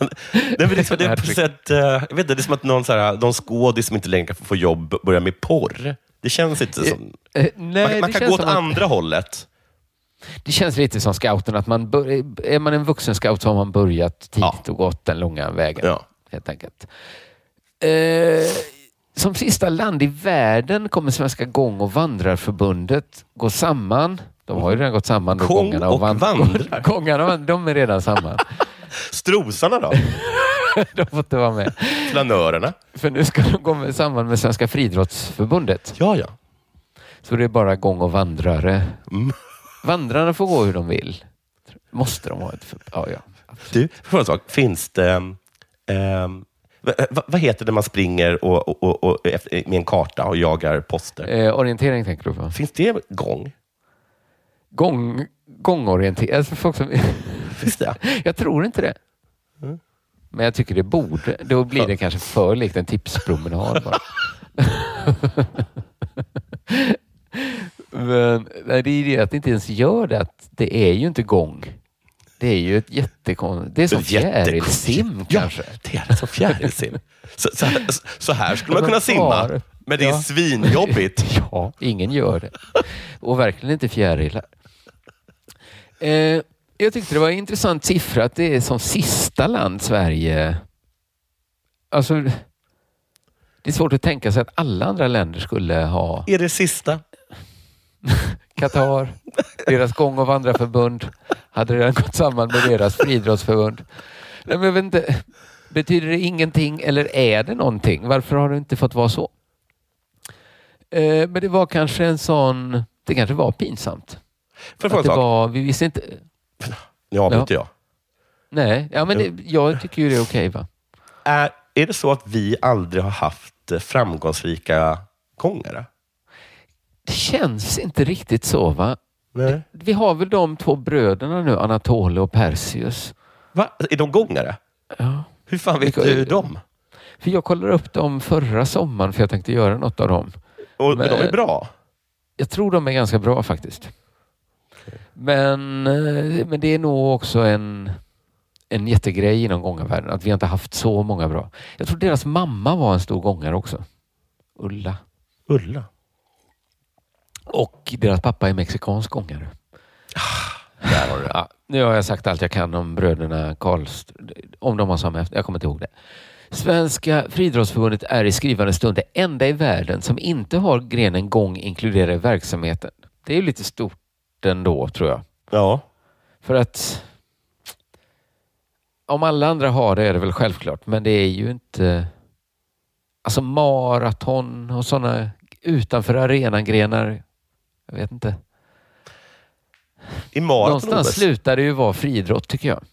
Nej, men det, är som- det, är på sätt, eh, jag vet inte, det är som att någon, så här, någon skådis som inte längre kan få jobb börjar med porr. Det känns inte som... Eh, nej, man man det kan känns gå åt att- andra hållet. Det känns lite som scouten, att man bör, är man en vuxen scout så har man börjat tidigt och gått den långa vägen. Ja. Helt enkelt. Eh, som sista land i världen kommer Svenska gång och vandrarförbundet gå samman. De har ju redan gått samman. Då, Gång gångarna och van- vandrar? Gångarna, och de är redan samman. Strosarna då? de får inte vara med. Flanörerna? För nu ska de gå med samman med Svenska friidrottsförbundet. Ja, ja. Så det är bara gång och vandrare. Mm. Vandrarna får gå hur de vill. Måste de ha ett för... Ja, ja. Du, för en sak, finns det... ehm, vad, heter det man springer och, och, och, och, med en karta och jagar poster? Eh, orientering tänker du på? Finns det gång? Gång, gångorientering. Alltså folk som... Finns det? jag tror inte det. Mm. Men jag tycker det borde. Då blir det kanske för likt en tipspromenad bara. Men nej, det är det att det inte ens gör det. Att det är ju inte gång. Det är ju ett jättekonstigt... Det är som fjärilsim Ja, kanske. det är som fjärilsim. Så, så, här, så här skulle man kunna simma, men det är Ja. svinjobbigt. Ja, ingen gör det. Och verkligen inte fjärilar. Eh, jag tyckte det var en intressant siffra att det är som sista land Sverige... Alltså, det är svårt att tänka sig att alla andra länder skulle ha Är det sista? Qatar, deras gång och vandrarförbund hade redan gått samman med deras friidrottsförbund. Nej, men jag vet inte, betyder det ingenting eller är det någonting? Varför har det inte fått vara så? Eh, men det var kanske en sån... Det kanske var pinsamt. Fråga Att det sak? var, vi visste inte... Nu avbryter jag. Nej, ja, men det, jag tycker ju det är okej va? Är, är det så att vi aldrig har haft framgångsrika gångare? Det känns inte riktigt så va? Nej. Vi har väl de två bröderna nu, Anatole och Perseus. Va? Är de gångare? Ja. Hur fan vet du dem? För jag kollade upp dem förra sommaren för jag tänkte göra något av dem. Och Men- de är bra? Jag tror de är ganska bra faktiskt. Men, eh, men det är nog också en, en jättegrej inom gångarvärlden att vi inte haft så många bra. Jag tror deras mamma var en stor gångare också. Ulla. Ulla? Och deras pappa är mexikansk gångare. Där har du. Ja, nu har jag sagt allt jag kan om bröderna Karlst... Om de har samma efter. Jag kommer inte ihåg det. Svenska friidrottsförbundet är i skrivande stund det enda i världen som inte har grenen gång inkluderad i verksamheten. Det är ju lite stort ändå, tror jag. Ja. För att om alla andra har det är det väl självklart, men det är ju inte... Alltså maraton och sådana utanför arenagrenar. Jag vet inte. I maraton Någonstans OS? slutar det ju vara friidrott tycker jag.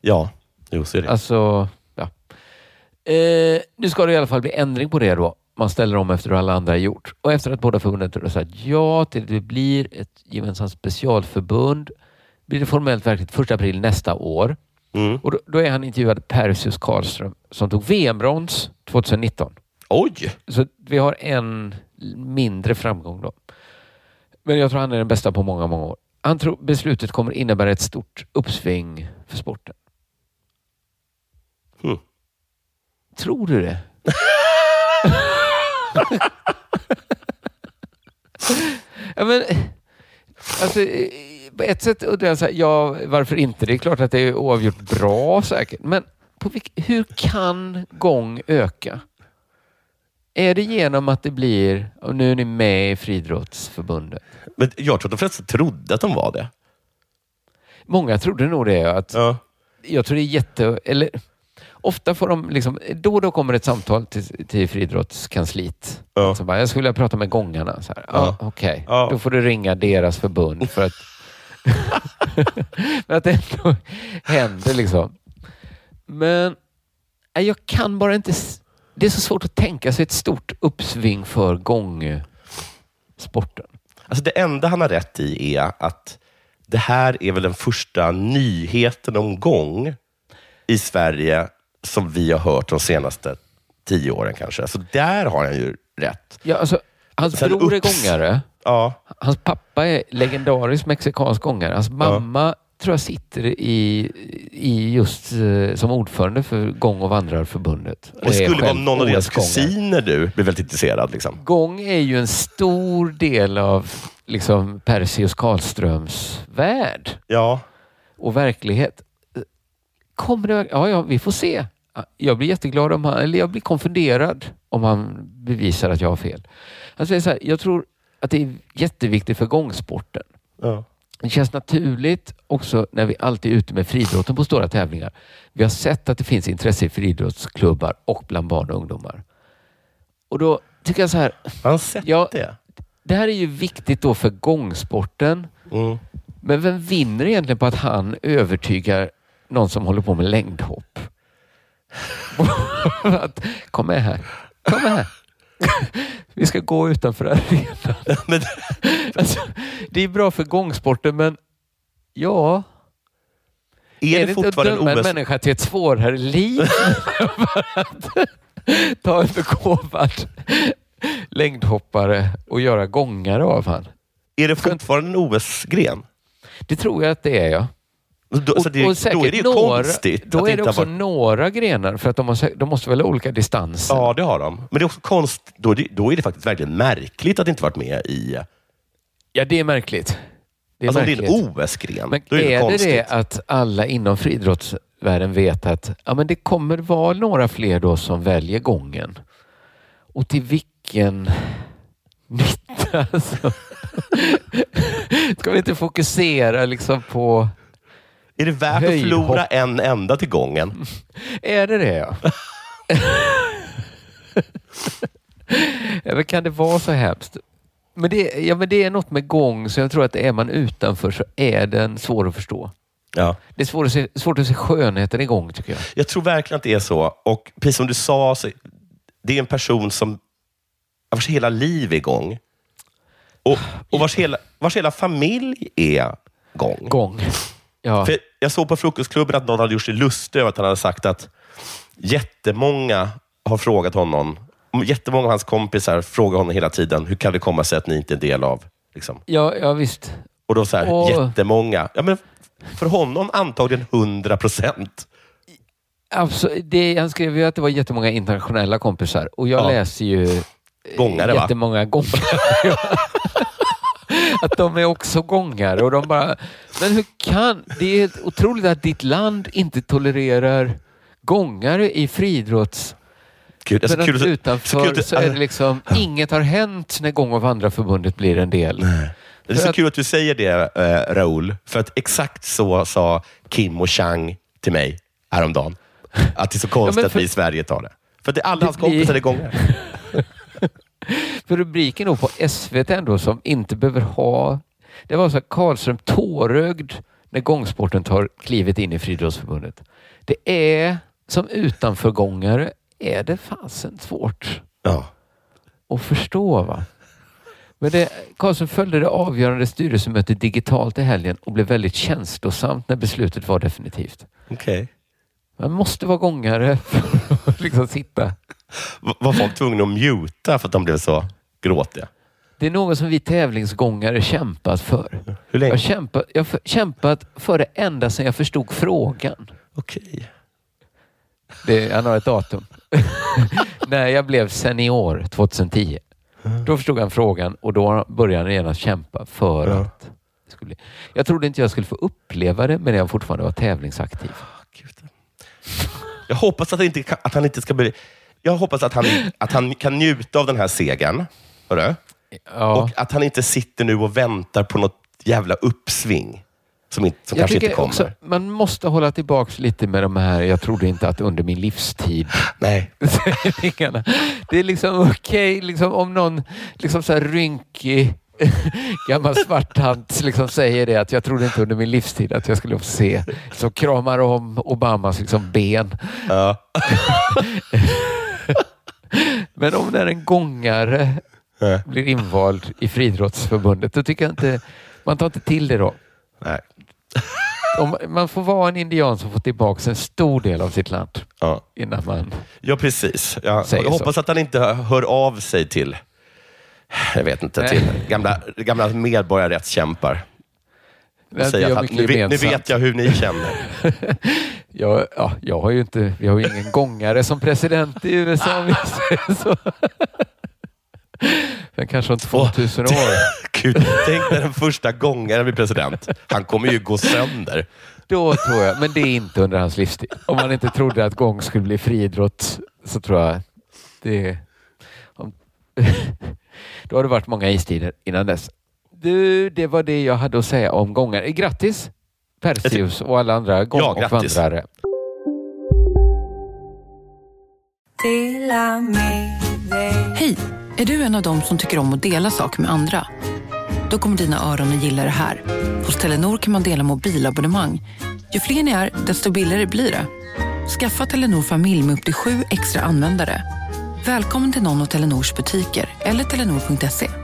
Ja, jo så är det. Alltså, ja. Eh, nu ska det i alla fall bli ändring på det då. Man ställer om efter hur alla andra har gjort. Och efter att båda förbunden har sagt ja till att det blir ett gemensamt specialförbund blir det formellt verkligt första april nästa år. Mm. Och då, då är han intervjuad Perseus Karlström som tog VM-brons 2019. Oj! Så vi har en mindre framgång då. Men jag tror han är den bästa på många, många år. Han tror beslutet kommer innebära ett stort uppsving för sporten. Hmm. Tror du det? ja, men, alltså, på ett sätt undrar jag, så här, ja, varför inte? Det är klart att det är oavgjort bra säkert. Men på vilk, hur kan gång öka? Är det genom att det blir, och nu är ni med i Friidrottsförbundet? Men jag tror att de flesta trodde att de var det. Många trodde nog det. Att, Ja. Jag tror det är jätte... Eller, ofta får de liksom, då och då kommer ett samtal till, till friidrottskansliet. Ja. Så bara, jag skulle vilja prata med gångarna. Så här, ja. Ja. Okej, Ja. då får du ringa deras förbund för att, för att det ändå händer liksom. Men jag kan bara inte... Det är så svårt att tänka sig ett stort uppsving för gångsporten. Alltså det enda han har rätt i är att det här är väl den första nyheten om gång i Sverige som vi har hört de senaste tio åren kanske. Så där har han ju rätt. Ja, alltså, hans Sen bror är upps- gångare. Ja, Hans pappa är legendarisk mexikansk gångare. Hans mamma tror jag sitter i, i just eh, som ordförande för Gång och vandrarförbundet. Och det skulle vara någon av deras kusiner du blir väldigt intresserad. Liksom. Gång är ju en stor del av liksom, Perseus Karlströms värld Ja, och verklighet. Kommer det, ja, ja, vi får se. Jag blir jätteglad om han, eller jag blir konfunderad om han bevisar att jag har fel. Han säger så här, jag tror att det är jätteviktigt för gångsporten. ja. Det känns naturligt också när vi alltid är ute med friidrotten på stora tävlingar. Vi har sett att det finns intresse i friidrottsklubbar och bland barn och ungdomar. Och då tycker jag så här, Har han sett Ja. det? det här är ju viktigt då för gångsporten. Mm. Men vem vinner egentligen på att han övertygar någon som håller på med längdhopp? att, kom med här. Kom med här. Vi ska gå utanför arenan. Alltså, det är bra för gångsporten, men ja, är, är det inte att döma en en OS... människa till ett svårare liv för att ta en begåvad längdhoppare och göra gångare av han? Är det fortfarande en OS-gren? Det tror jag att det är, ja. Då, så det, säkert då är det ju några, konstigt. Då är det också varit... några grenar, för att de, har, de måste väl ha olika distanser. Ja, det har de. Men det är också konst... Då är det, då är det faktiskt verkligen märkligt att inte varit med i... Ja, det är märkligt. Det är alltså om märkligt. det är en OS-gren, Men då är det, är det konstigt. det att alla inom friidrottsvärlden vet att ja, men det kommer vara några fler då som väljer gången? Och till vilken nytta? Alltså. Ska vi inte fokusera liksom på... Är det värt Höjdhopp. att förlora en enda till gången? Är det det? Ja, men kan det vara så hemskt? Men det, ja, men det är något med gång, så jag tror att är man utanför så är den svår att förstå. Ja. Det är svårt att se, svårt att se skönheten i gång tycker jag. Jag tror verkligen att det är så. Och precis som du sa, så det är en person som vars hela liv är igång. Och, och vars, hela, vars hela familj är gång. Gång. Ja. För jag såg på Frukostklubben att någon hade gjort sig lustig över att han hade sagt att jättemånga har frågat honom, jättemånga av hans kompisar frågar honom hela tiden, hur kan det komma sig att ni inte är en del av... Liksom. Ja, ja, visst. Och då så här, Och- jättemånga. Ja, men för honom antagligen 100 procent. Det, han skrev ju att det var jättemånga internationella kompisar och jag Ja. läser ju eh, Gångare, va? jättemånga gångare. att de är också gångare och de bara, men hur kan, det är helt otroligt att ditt land inte tolererar gångare i friidrotts... Kul. Alltså, Men att kul, utanför så kul, så är det liksom, inget har hänt när Gång och vandrarförbundet blir en del. Det är För så att- kul att du säger det, eh, Raoul. För att exakt så sa Kim och Chang till mig häromdagen. Att det är så konstigt Ja, men att för- vi i Sverige tar det. För att det är alla hans kompisar är gångare. För rubriken då på SVT ändå som inte behöver ha... Det var så här, Karlström tårögd när gångsporten tar klivet in i Friidrottsförbundet. Det är som utanförgångare är det fasen svårt Ja. att förstå. va? Men det, Karlsson följde det avgörande styrelsemötet digitalt i helgen och blev väldigt känslosamt när beslutet var definitivt. Okej. Man måste vara gångare för att liksom sitta. Var folk tvungna att muta för att de blev så gråtiga? Det är något som vi tävlingsgångare kämpat för. Hur Jag länge? har kämpat, jag har för- kämpat för det ända sedan jag förstod frågan. Okej. Det, han har ett datum. När jag blev senior 2010. Då förstod han frågan och då började han genast kämpa för Ja. att det skulle. Jag trodde inte jag skulle få uppleva det, men jag fortfarande var tävlingsaktiv. Gud. Jag hoppas att han inte, att han inte ska bli... Jag hoppas att han, att han kan njuta av den här segern. Hörru? Ja. Och att han inte sitter nu och väntar på något jävla uppsving som, inte, som jag kanske inte kommer. också, man måste hålla tillbaks lite med de här, jag trodde inte att under min livstid Nej. Det är liksom okej liksom om någon liksom så här rynkig gammal svarttant liksom säger det att jag trodde inte under min livstid att jag skulle få se som kramar om Obamas liksom ben. Ja. Men om när en gångare blir invald i friidrottsförbundet, då tycker jag inte, man tar inte till det då. Nej. Om, man får vara en indian som får tillbaka en stor del av sitt land Ja. innan man... ja, precis. Jag, Säger jag så. hoppas att han inte hör av sig till, jag vet inte, till gamla, gamla medborgarrättskämpar. Säga att nu, nu vet jag hur ni känner. Jag, ja, jag har ju inte, vi har ju ingen gångare som president i USA så. Men kanske om 2000 år. Gud, tänk när den första gångaren blir president. Han kommer ju gå sönder. Då tror jag, men det är inte under hans livstid. Om man inte trodde att gång skulle bli friidrott så tror jag det... Om, då har det varit många istider innan dess. Du, det var det jag hade att säga om gångare. Grattis Perseus och alla andra gång Ja, och vandrare. Hej! Är du en av dem som tycker om att dela saker med andra? Då kommer dina öron att gilla det här. Hos Telenor kan man dela mobilabonnemang. Ju fler ni är, desto billigare blir det. Skaffa Telenor familj med upp till sju extra användare. Välkommen till någon av Telenors butiker eller telenor.se.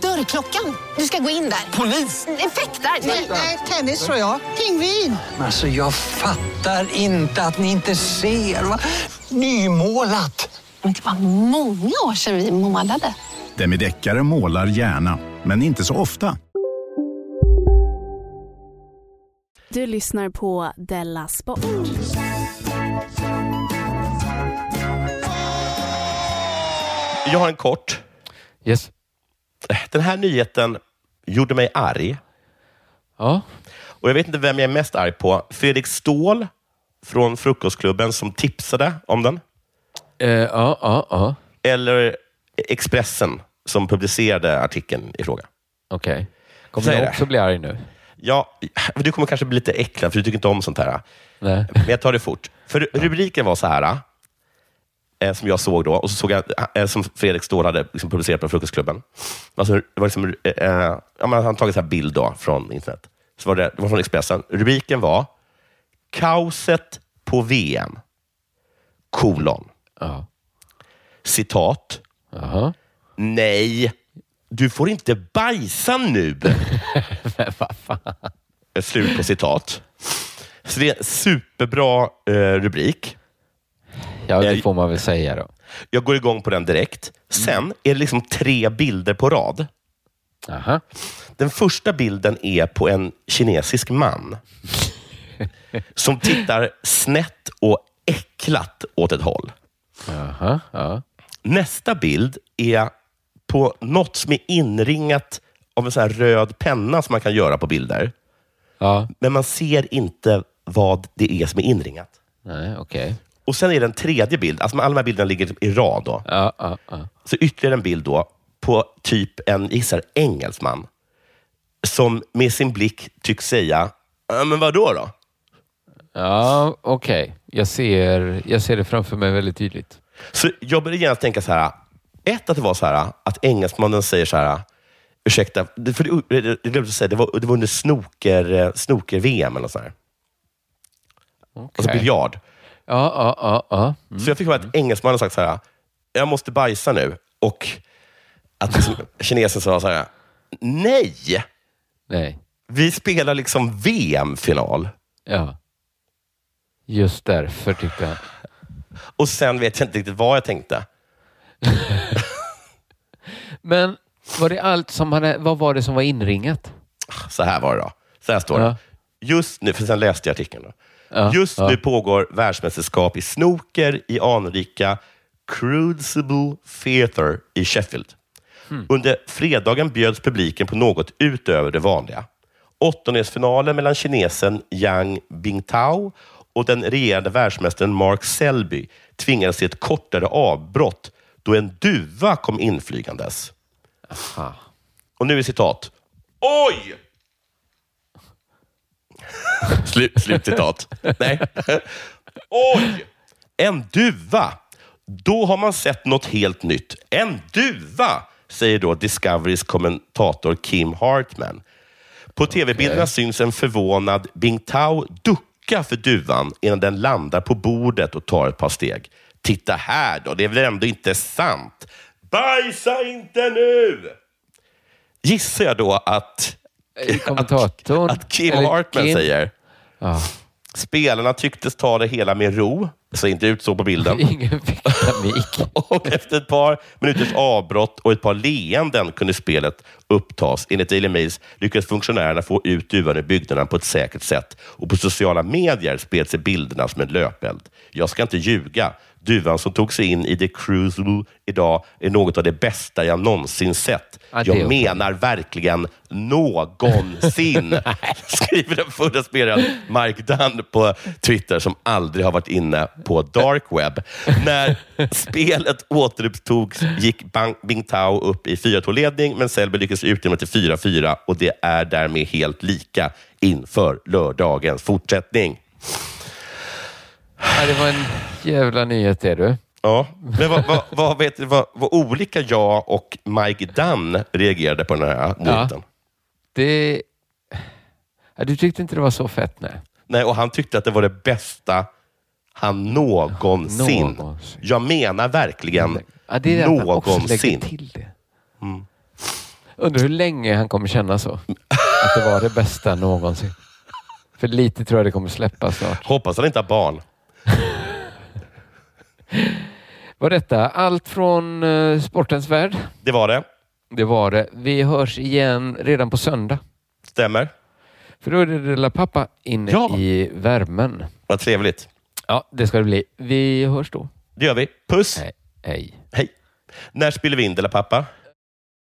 Dörrklockan. Du ska gå in där. Polis? Effektar? Nej, tennis tror jag. Pingvin. Alltså jag fattar inte att ni inte ser. Va? Nymålat! Men det var många år sedan vi målade. Demideckare målar gärna, men inte så ofta. Du lyssnar på Della Sport. Jag har en kort. Yes. Den här nyheten gjorde mig arg. Ja. Och Jag vet inte vem jag är mest arg på. Fredrik Ståhl från Frukostklubben som tipsade om den. Eh, ja, ja, ja. Eller Expressen som publicerade artikeln i fråga. Okej. Kommer Säg jag det. också bli arg nu? Ja, du kommer kanske bli lite äcklad för du tycker inte om sånt här. Nej. Men jag tar det fort. För rubriken var så här, som jag såg då, och så såg jag, eh, som Fredrik Ståhl hade liksom publicerat på Frukostklubben. Alltså, det var liksom, eh, eh, ja, man hade tagit en bild då från internet. Så var det, det var från Expressen. Rubriken var Kaoset på VM. Kolon. Ja. Citat. Jaha. Nej, du får inte bajsa nu. Slut på citat. Så det är en superbra eh, rubrik. Ja, det får man väl säga då. Jag går igång på den direkt. Sen är det liksom tre bilder på rad. Aha. Den första bilden är på en kinesisk man som tittar snett och äcklat åt ett håll. Aha, ja. Nästa bild är på något som är inringat av en sån röd penna som man kan göra på bilder. Ja. Men man ser inte vad det är som är inringat. Nej, okej. Och sen är det en tredje bild. Alltså alla de här bilderna ligger i rad. Då. Ja, ja, ja. Så ytterligare en bild då på typ en gissar, engelsman som med sin blick tycks säga, "Ja, men vad då? då? Ja, okej. Jag, ser, jag ser det framför mig väldigt tydligt. Så jag började genast tänka så här. Ett, att det var så här att engelsmannen säger så här. Ursäkta, för det, det, det, det, säga, det, var, det var under snooker, eh, snooker-VM eller sånt här. Alltså Okej. biljard. Ja, ja, ja. ja. Mm. Så jag fick höra att engelsmannen sagt så här. Jag måste bajsa nu. Och att liksom, kinesen sa så här. Nej! Nej. Vi spelar liksom VM-final. Ja. Just därför tyckte han. Och sen vet jag inte riktigt vad jag tänkte. Men var det allt som hade, vad var det som var inringat? Så här var det då. Så här står Ja. det. Just nu, för sen läste jag artikeln. Då. Ja, Just ja. nu pågår världsmästerskap i snooker i anrika Crucible Theatre i Sheffield. Hmm. Under fredagen bjöds publiken på något utöver det vanliga. Åttondelsfinalen mellan kinesen Yang Bingtao och den regerande världsmästaren Mark Selby tvingades till ett kortare avbrott då en duva kom inflygandes. Och nu är citat. Oj! Slut, slutcitat. Nej. Oj! En duva. Då har man sett något helt nytt. En duva, säger då Discoverys kommentator Kim Hartman. På tv-bilderna syns en förvånad Bingtao ducka för duvan innan den landar på bordet och tar ett par steg. Titta här då, det är väl ändå inte sant? Bajsa inte nu! Gissar jag då att, Kommentatorn? att Kim Eller Hartman Kim? säger. Ja. Spelarna tycktes ta det hela med ro. Det ser inte ut så på bilden. Ingen panik. Och efter ett par minuters avbrott och ett par leenden kunde spelet upptas. Enligt Daily Mails lyckades funktionärerna få ut duvan ur byggnaden på ett säkert sätt. Och på sociala medier spred sig bilderna som en löpeld. Jag ska inte ljuga. Duvan som tog sig in i The Crucible idag är något av det bästa jag någonsin sett. Är jag menar verkligen någonsin, skriver den förra spelaren Mike Dunn på Twitter som aldrig har varit inne på dark web. När spelet återupptogs gick Bang, Bingtao upp i 4-2-ledning, men Selby lyckades utjämna till 4-4 och det är därmed helt lika inför lördagens fortsättning. Ja, det var en jävla nyhet det du. Ja, men vad, vad, vad, vet, vad, vad olika jag och Mike Dunn reagerade på den här nyheten. Det... Ja, du tyckte inte det var så fett nej. Nej, och han tyckte att det var det bästa han någonsin... Någonsin. Jag menar verkligen Ja, det är det någonsin. till det. Mm. Undrar hur länge han kommer känna så. Att det var det bästa någonsin. För lite tror jag det kommer släppa snart. Hoppas han inte har barn. Var detta allt från eh, sportens värld? Det var det. Det var det. Vi hörs igen redan på söndag. Stämmer. För då är det lilla pappa inne Ja. i värmen. Vad trevligt. Ja, det ska det bli. Vi hörs då. Det gör vi. Puss. Hej. Hej. Hej. När spelar vi in Della Pappa?